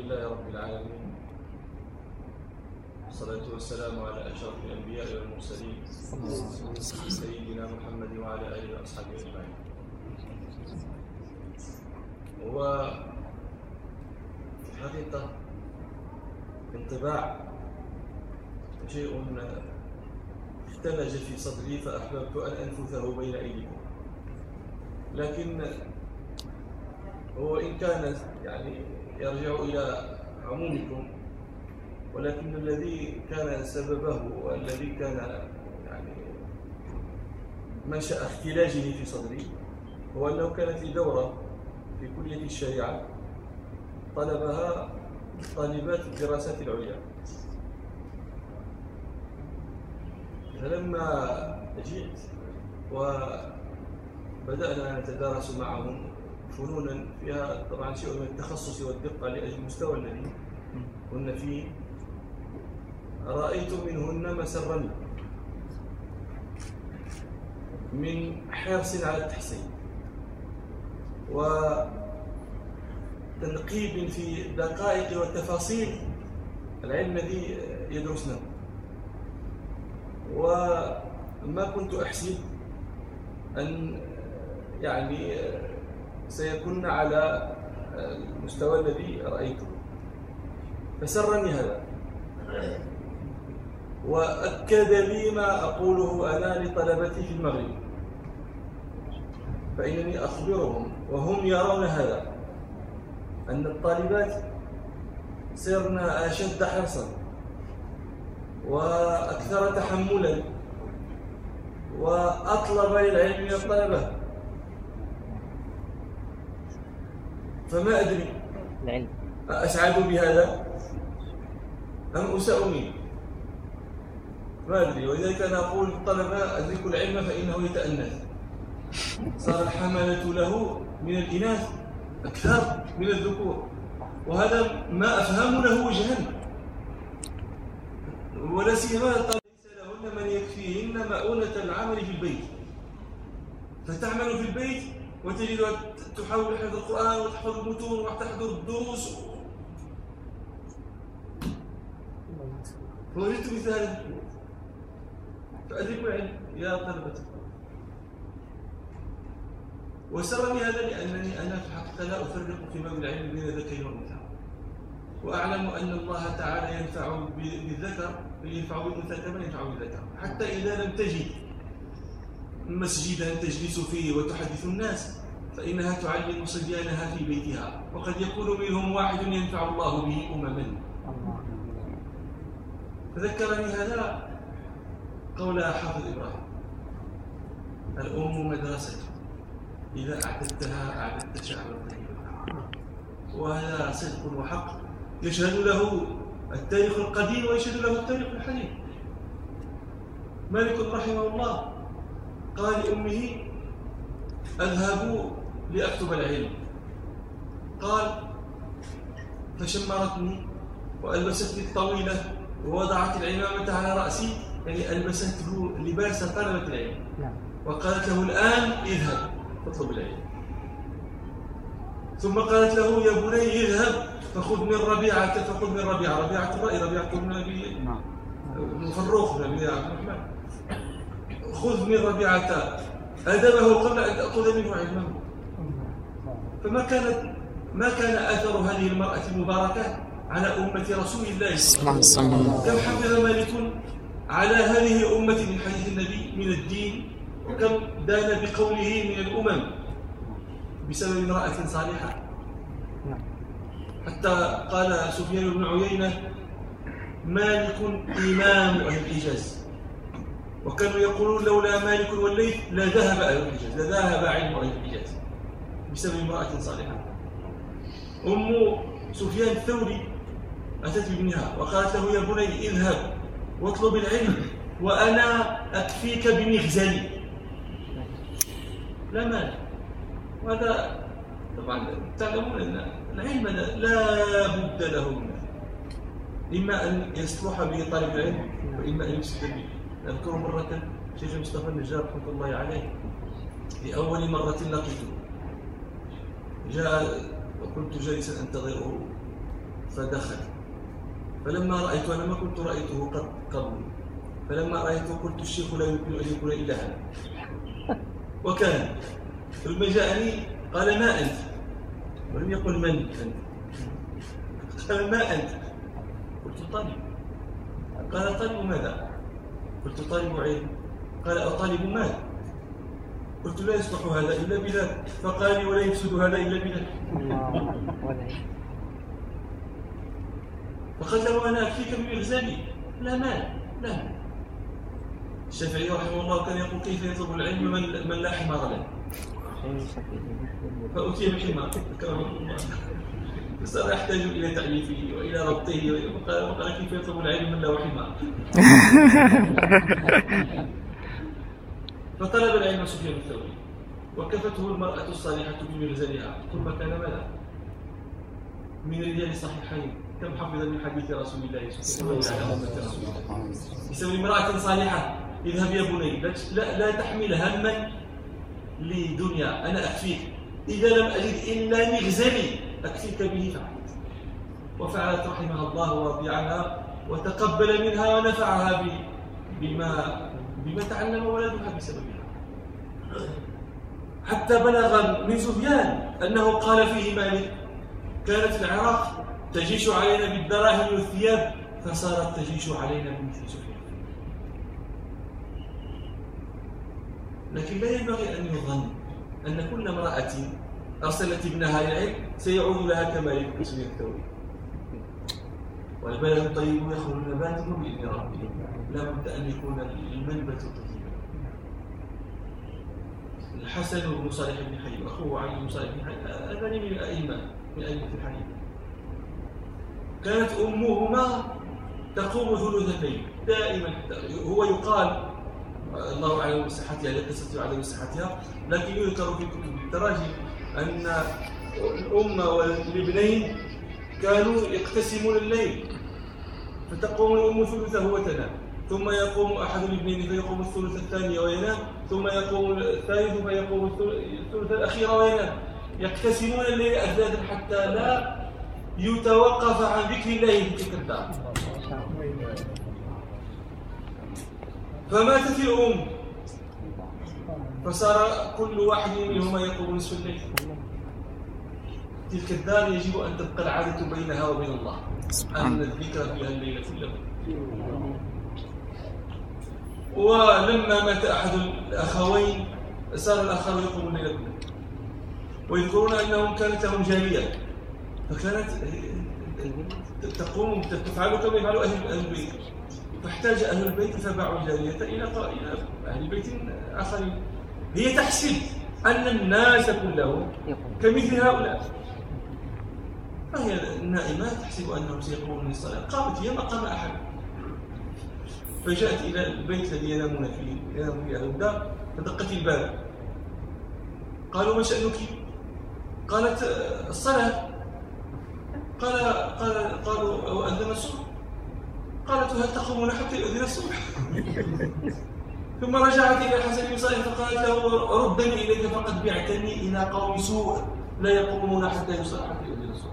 لله رب العالمين والصلاة والسلام على أشرف الأنبياء والمرسلين سيدنا محمد وعلى آله وأصحابه أجمعين هو في الحقيقة انطباع شيء اختلج في صدري فأحببت أن أنفثه بين أيديكم لكن هو إن كان يعني يرجع إلى عمومكم ولكن الذي كان سببه والذي كان يعني منشأ اختلاجه في صدري هو أنه كانت لي دورة في كلية الشريعة طلبها طالبات الدراسات العليا. فلما جئت وبدأنا نتدارس معهم فنونا فيها طبعا شيء من التخصص والدقة لأجل المستوى الذي كنا فيه. رأيت منهن مسرا من حرص على التحصيل وتنقيب في دقائق وتفاصيل العلم الذي يدرسناه وما كنت أحسب أن يعني سيكون على المستوى الذي رأيته. فسرني هذا. وأكد لي ما أقوله أنا لطلبتي في المغرب. فإنني أخبرهم وهم يرون هذا أن الطالبات صرن أشد حرصا وأكثر تحملا وأطلب للعلم من الطلبة. فما أدري. العلم أسعد بهذا؟ أم أساء منه ما أدري. ولذلك أنا أقول للطلبة أدركوا العلم فإنه يتأنث. صار الحملة له من الإناث أكثر من الذكور. وهذا ما أفهم له وجها. ولا سيما ليس لهن من يكفيهن مؤونة العمل في البيت. فتعمل في البيت وتجدها تحاول حفظ القرآن وتحفظ المتون وتحضر الدروس. فوجدت مثال. فأدركوا العلم يا طلبة وسرني هذا لأنني أنا في الحقيقة لا أفرق في باب العلم بين الذكر والأنثى. وأعلم أن الله تعالى ينفع بالذكر ينفع بالأنثى كما ينفع بالذكر. حتى إذا لم تجد. مسجدا تجلس فيه وتحدث الناس فإنها تعلم صبيانها في بيتها وقد يكون منهم واحد ينفع الله به أمما. فذكرني هذا قول حافظ إبراهيم. الأم مدرسة إذا أعددتها أعددت شعبا وهذا صدق وحق يشهد له التاريخ القديم ويشهد له التاريخ الحديث. مالك رحمه الله قال لأمه أذهب لأكتب العلم. قال فشمرتني وألبستني الطويلة ووضعت العمامة على رأسي يعني ألبسته لباس طلبة العلم. نعم. وقالت له الآن اذهب فاطلب العلم. ثم قالت له يا بني اذهب فخذ من ربيعة فخذ من ربيعة. ربيعة الرأي ربيعة بن أبي بن فروخ بن أبي عبد الرحمن. خذ من ربيعة أدبه قبل أن تأخذ منه علمه فما كانت ما كان أثر هذه المرأة المباركة على أمة رسول الله صلى الله عليه وسلم؟ كم حفظ مالك على هذه الأمة من حديث النبي من الدين؟ وكم دان بقوله من الأمم؟ بسبب امرأة صالحة. حتى قال سفيان بن عيينة مالك إمام أهل الحجاز وكانوا يقولون لولا مالك والليث لذهب أهل الحجاز لذهب علم أهل الحجاز بسبب امرأة صالحة. أم سفيان الثوري أتت بابنها وقالت له يا بني اذهب واطلب العلم وأنا أكفيك بمغزلي لا مانع وهذا طبعا تعلمون أن العلم لا بد له منه إما أن يصلح به طالب العلم وإما أن يفسد به. أذكر مرة شيخ مصطفى النجار رحمة الله عليه. لأول مرة لقيته. جاء وكنت جالسا أنتظره فدخل. فلما رأيت أنا ما كنت رأيته قد قبل. فلما رأيته قلت الشيخ لا يمكن أن يكون إلها وكان. ثم جاءني قال ما أنت؟ ولم يقل من أنت. قال ما أنت؟ قلت طالب. قال طالب ماذا؟ قلت طالب علم. قال أطالب مال قلت لا يصلح هذا إلا بذاك فقال لي ولا يفسد هذا إلا بذاك فقال له أنا أكفيك بإغزالي لا مال لا. مال الشافعي رحمه الله كان يقول كيف يطلب العلم من, من لا حمار له؟ فأتي بحمار. كرمه الله. فصار يحتاج إلى تعليفه وإلى ربطه وقال, وقال كيف يطلب العلم من له حمار فطلب العلم سفيان الثوري وكفته المرأة الصالحة بمرزلها ثم كان ماذا؟ من رجال الصحيحين كم حفظ من حديث رسول الله صلى الله عليه وسلم؟ بسبب امرأة صالحة. اذهب يا بني. لا, لا تحمل هما لدنيا. أنا أكفيك إذا لم أجد إلا مغزلي أكفيك به فعلت. وفعلت رحمها الله ورضي وتقبل منها ونفعها بما بما تعلم ولدها بسببها حتى بلغ من سفيان أنه قال فيه مالك كانت العراق تجيش علينا بالدراهم والثياب فصارت تجيش علينا بمثل سفيان. لكن لا ينبغي أن يظن أن كل امرأة أرسلت ابنها للعلم سيعود لها كما سفيان الثوري والبلد الطيب يخرج نباته بإذن ربه لا بد أن يكون المنبت طيبا. الحسن بن صالح بن حي أخوه علي بن صالح بن حي هذان من الأئمة من أئمة الحديث. كانت أمهما تقوم ثلث الليل دائما هو يقال الله أعلم بصحتها لا تستطيع على صحتها لكن يذكر في كتب التراجم. أن الأم والابنين كانوا يقتسمون الليل فتقوم الأم ثلثه وتنام ثم يقوم أحد الاثنين فيقوم الثلث الثاني وينام ثم يقوم الثالث فيقوم الثلث الأخير وينام. يقتسمون الليل أجدادا حتى لا يتوقف عن ذكر الله في تلك الدار. فماتت الأم. فصار كل واحد منهما يقوم نصف الليل. تلك الدار يجب أن تبقى العادة بينها وبين الله. أن الذكر فيها الليل كله. ولما مات أحد الأخوين صار الآخر يقوم الليل كله. ويذكرون أنهم كانت لهم جارية فكانت تقوم تفعل كما يفعل أهل البيت. فاحتاج أهل البيت فباعوا الجارية إلى إلى أهل بيت آخرين. هي تحسب أن الناس كلهم كمثل هؤلاء. فهي النائمات تحسب أنهم سيقومون للصلاة. قامت هي مقام أحد. فجاءت إلى البيت الذي ينامون فيه. ينام فيه أهل الدار فدقت الباب. قالوا ما شأنك؟ قالت الصلاة. قال قال قالوا أذن الصبح؟ قالت هل تقومون حتى يؤذن الصبح؟ ثم رجعت إلى الحسن بن فقالت له ردني إليك فقد بعتني إلى قوم سوء. لا يقومون حتى يصلح حتى يؤذن الصبح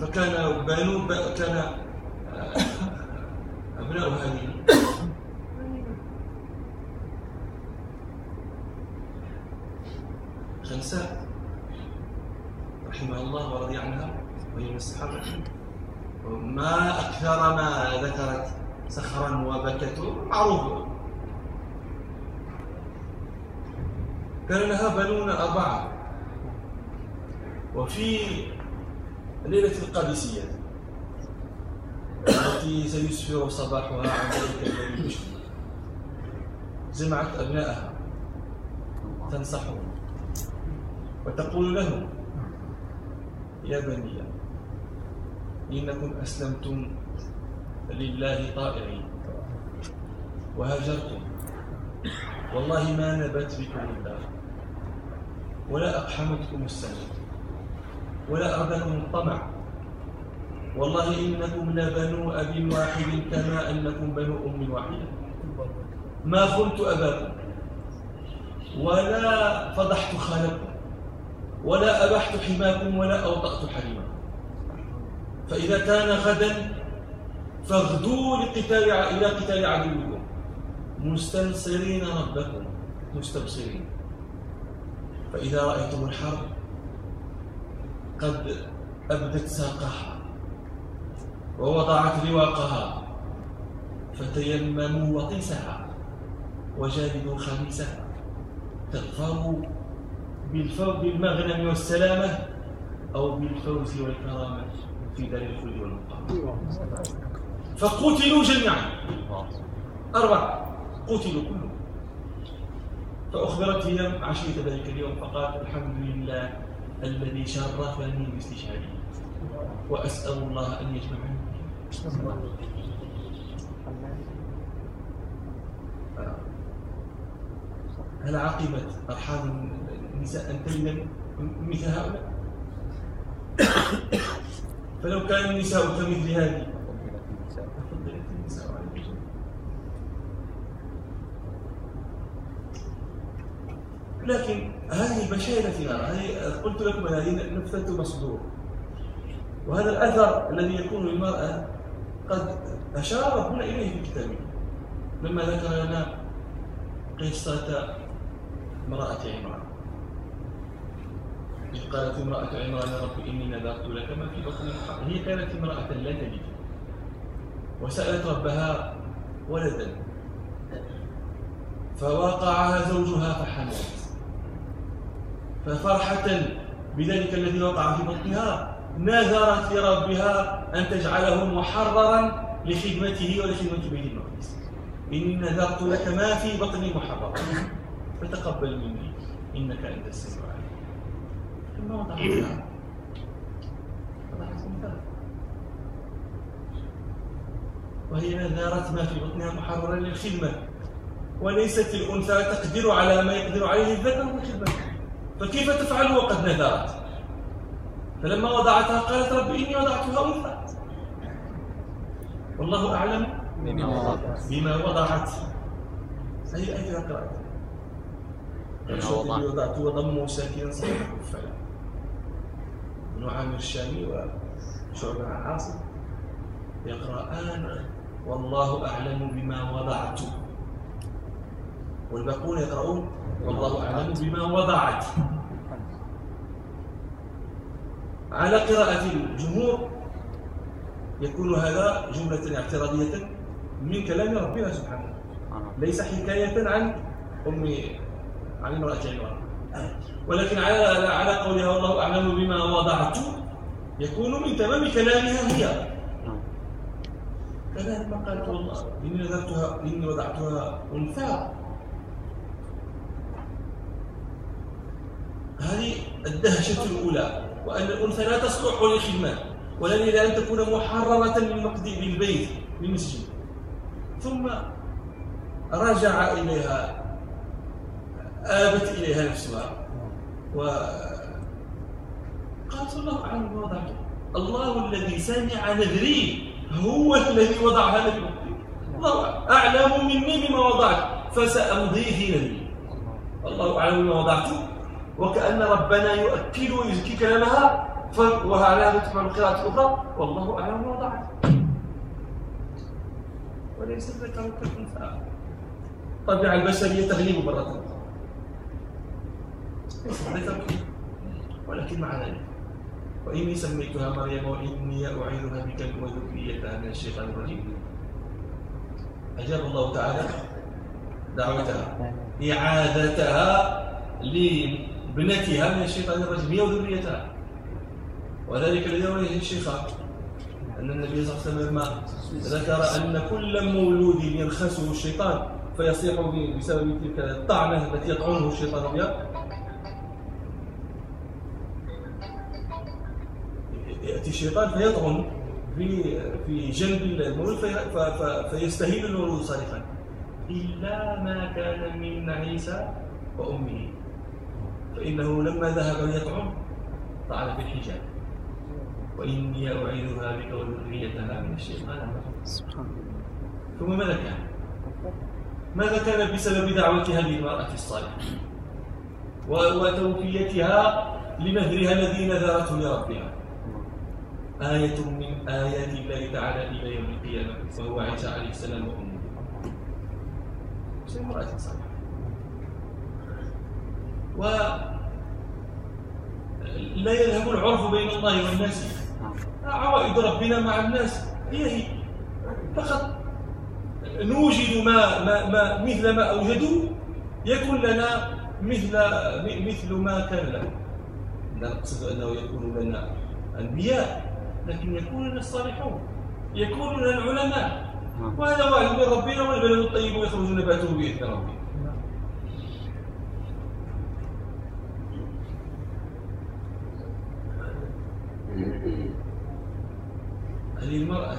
فكان بنو كان آه، أبناء هذه. خنساء رحمها الله ورضي عنها وهي الصحابة. ما أكثر ما ذكرت سخرا وبكت معروف كان لها بنون أربعة. وفي ليلة القادسية. التي سيسفر صباحها عن ذلك اليوم المشكل جمعت أبنائها تنصحهم وتقول لهم يا بني إنكم أسلمتم لله طائعين. وهاجرتم. والله ما نبت بكم الله ولا أقحمتكم السنة. ولا أردكم الطمع. والله إنكم لبنو أب واحد كما أنكم بنو أم واحدة ما خنت أباكم. ولا فضحت خالكم ولا أبحت حماكم ولا أوطأت حريمكم. فإذا كان غدا فاغدوا لقتال إلى قتال عدوكم. مستنصرين ربكم. مستبصرين. فإذا رأيتم الحرب قد أبدت ساقها ووضعت رواقها فتيمموا وطيسها وجالدوا خميسها. تظفروا بالمغنم والسلامة أو بالفوز والكرامة في دار الخلد والمقام. فقتلوا جميعا. أربعة. قتلوا كلهم. فأخبرت هي عشية ذلك اليوم فقالت الحمد لله الذي شرفني باستشهاده وأسأل الله أن يجمعني هل عقبت أرحام النساء أن تلد مثل هؤلاء؟ فلو كان النساء كمثل هذه فضلت النساء على لكن هذه بشائر ثمار هذه قلت لكم هذه نفثة مصدور وهذا الأثر الذي يكون للمرأة قد أشار ربنا إليه في كتابه. لما ذكر لنا قصة امرأة عمران. إذ قالت امرأة عمران رب إني نذرت لك ما في بطني محرم هي كانت امرأة لا تجد وسألت ربها ولدا. فوقعها زوجها فحملت. ففرحة بذلك الذي وقع في بطنها نذرت لربها أن تجعله محررا لخدمته ولخدمة بيت المقدس. إني نذرت لك ما في بطني محررا. فتقبل مني. إنك أنت السميع العليم. ثم وضعتها وهي نذرت ما في بطنها محررا للخدمة. وليست الأنثى تقدر على ما يقدر عليه الذكر من الخدمة فكيف تفعل وقد نذرت؟ فلما وضعتها قالت رب إني وضعتها أنثى. والله أعلم بما وضعت. أي أي قرأت الشوط وضعت. وضمه ساكنا صحيح. الكفاية ابن عامر الشامي وشعبة عاصم يقرآن والله أعلم بما وضعت. والباقون يقرؤون والله أعلم بما وضعت. على قراءة الجمهور يكون هذا جملة اعتراضية من كلام ربنا سبحانه ليس حكاية عن أم عن امرأة عمران. ولكن على على قولها والله أعلم بما وضعت يكون من تمام كلامها هي. كذلك ما قالت والله إني نذرتها إني وضعتها أنثى. هذه الدهشة الأولى وأن الأنثى لا تصلح للخدمة ولا إلى أن تكون محررة للمقدي بالبيت بالمسجد ثم رجع إليها آبت إليها نفسها و قالت الله أعلم بوضعته الله الذي سمع نذري هو الذي وضعها لك الله أعلم مني بما وضعت فسأمضي في نذري الله أعلم بما وضعته. وكأن ربنا يؤكد ويزكي كلامها وهذا تفعل القراءة الأخرى. والله أعلم وضعت وليس الذكر كالأنثى الطبيعة البشرية تغلب مرة أخرى ليس الذكر ولكن مع ذلك وإني سميتها مريم وإني أعيذها بك وذريتها من الشيطان الرجيم. أجاب الله تعالى دعوتها إعادتها ابنتها من الشيطان الرجيم هي وذريتها وذلك رويه الشيخان أن النبي صلى الله عليه وسلم ذكر أن كل مولود ينخسه الشيطان فيصيح بسبب تلك الطعنة التي يطعنه الشيطان بها يأتي الشيطان فيطعن في في جنب المولود في فيستهيل المولود صارخا إلا ما كان من عيسى وأمه. فإنه لما ذهب يطعم طعن في الحجاب. وإني أعيذها بك وذريتها من الشيطان ثم ماذا كان؟ ماذا كان بسبب دعوتها للمرأة الصالحة؟ وتوفيتها لنذرها الذي نذرته لربها. آية من آيات الله تعالى إلى يوم القيامة وهو عيسى عليه السلام وأمه. امرأة صالحة؟ و لا يذهب العرف بين الله والناس. عوائد ربنا مع الناس. هي هي فقط نوجد ما, ما, ما مثل ما أوجدوا يكون لنا مثل مثل ما كان لهم لا نقصد أنه يكون لنا أنبياء لكن يكون لنا الصالحون. يكون لنا العلماء. وهذا وعد من ربنا والبلد الطيب يخرج نباته بإذن ربه هذه المرأة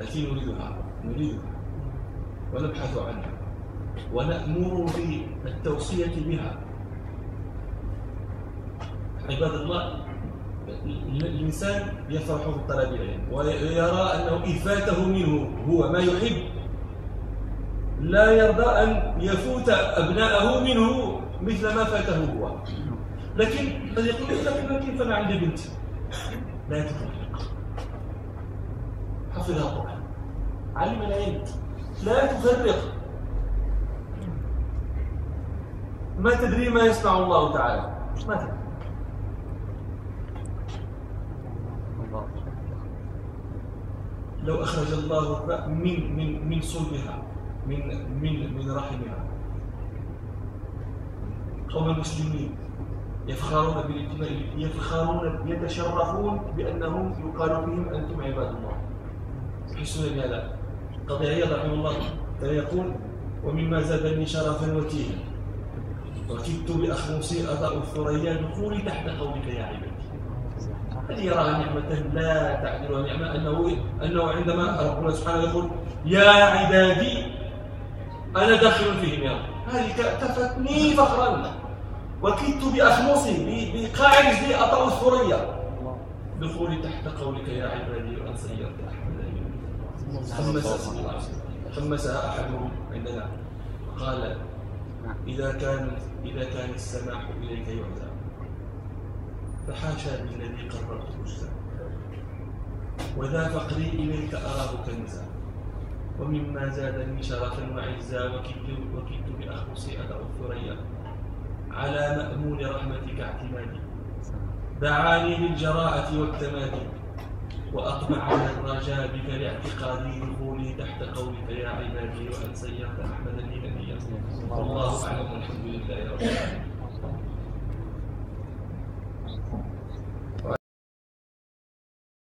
التي نريدها نريدها ونبحث عنها ونأمر بالتوصية بها. عباد الله الإنسان يفرح بالطلب العلم ويرى أنه إن فاته منه هو ما يحب. لا يرضى أن يفوت أبناءه منه مثل ما فاته هو. لكن قد يقول لك كيف أنا عندي بنت؟ لا تفرق القرآن علم العلم. لا تفرق. ما تدري ما يصنع الله تعالى. ما تدري. لو أخرج الله من من من صلبها من من من رحمها. قوم المسلمين يفخرون بالانتماء يفخرون يتشرفون بأنهم يقال بهم أنتم عباد الله. يحسون بهذا قضي عياض رحمه الله. يقول ومما زادني شرفا وتيها وكدت بأخمصي أضاء الثريا دخولي تحت قولك يا عبادي. هل يراها نعمة لا تعدلها نعمة أنه, أنه عندما ربنا سبحانه يقول يا عبادي أنا داخل فيهم يا رب. هذه كتفتني فخرا. وكدت بأخمصي بقاع رجلي أطأ الثريا. دخولي تحت قولك يا عبادي وأن سيرت أحمد خمسها خمسها أحدهم عندنا. قال إذا كان إذا كان السماح إليك يعزى فحاشا بالذي قررت مجزا وذا فقري إليك أراه كنزا. ومما زادني شرفا وعزا وكدت وكدت بأخصي أدعو الثريا. على مأمون رحمتك اعتمادي. دعاني بالجراءة والتمادي. وأطمع على الرجاء بك لاعتقادي دخولي تحت قولك يا عبادي وأن سيرت أحمد لي نبيا والله أعلم والحمد لله رب العالمين.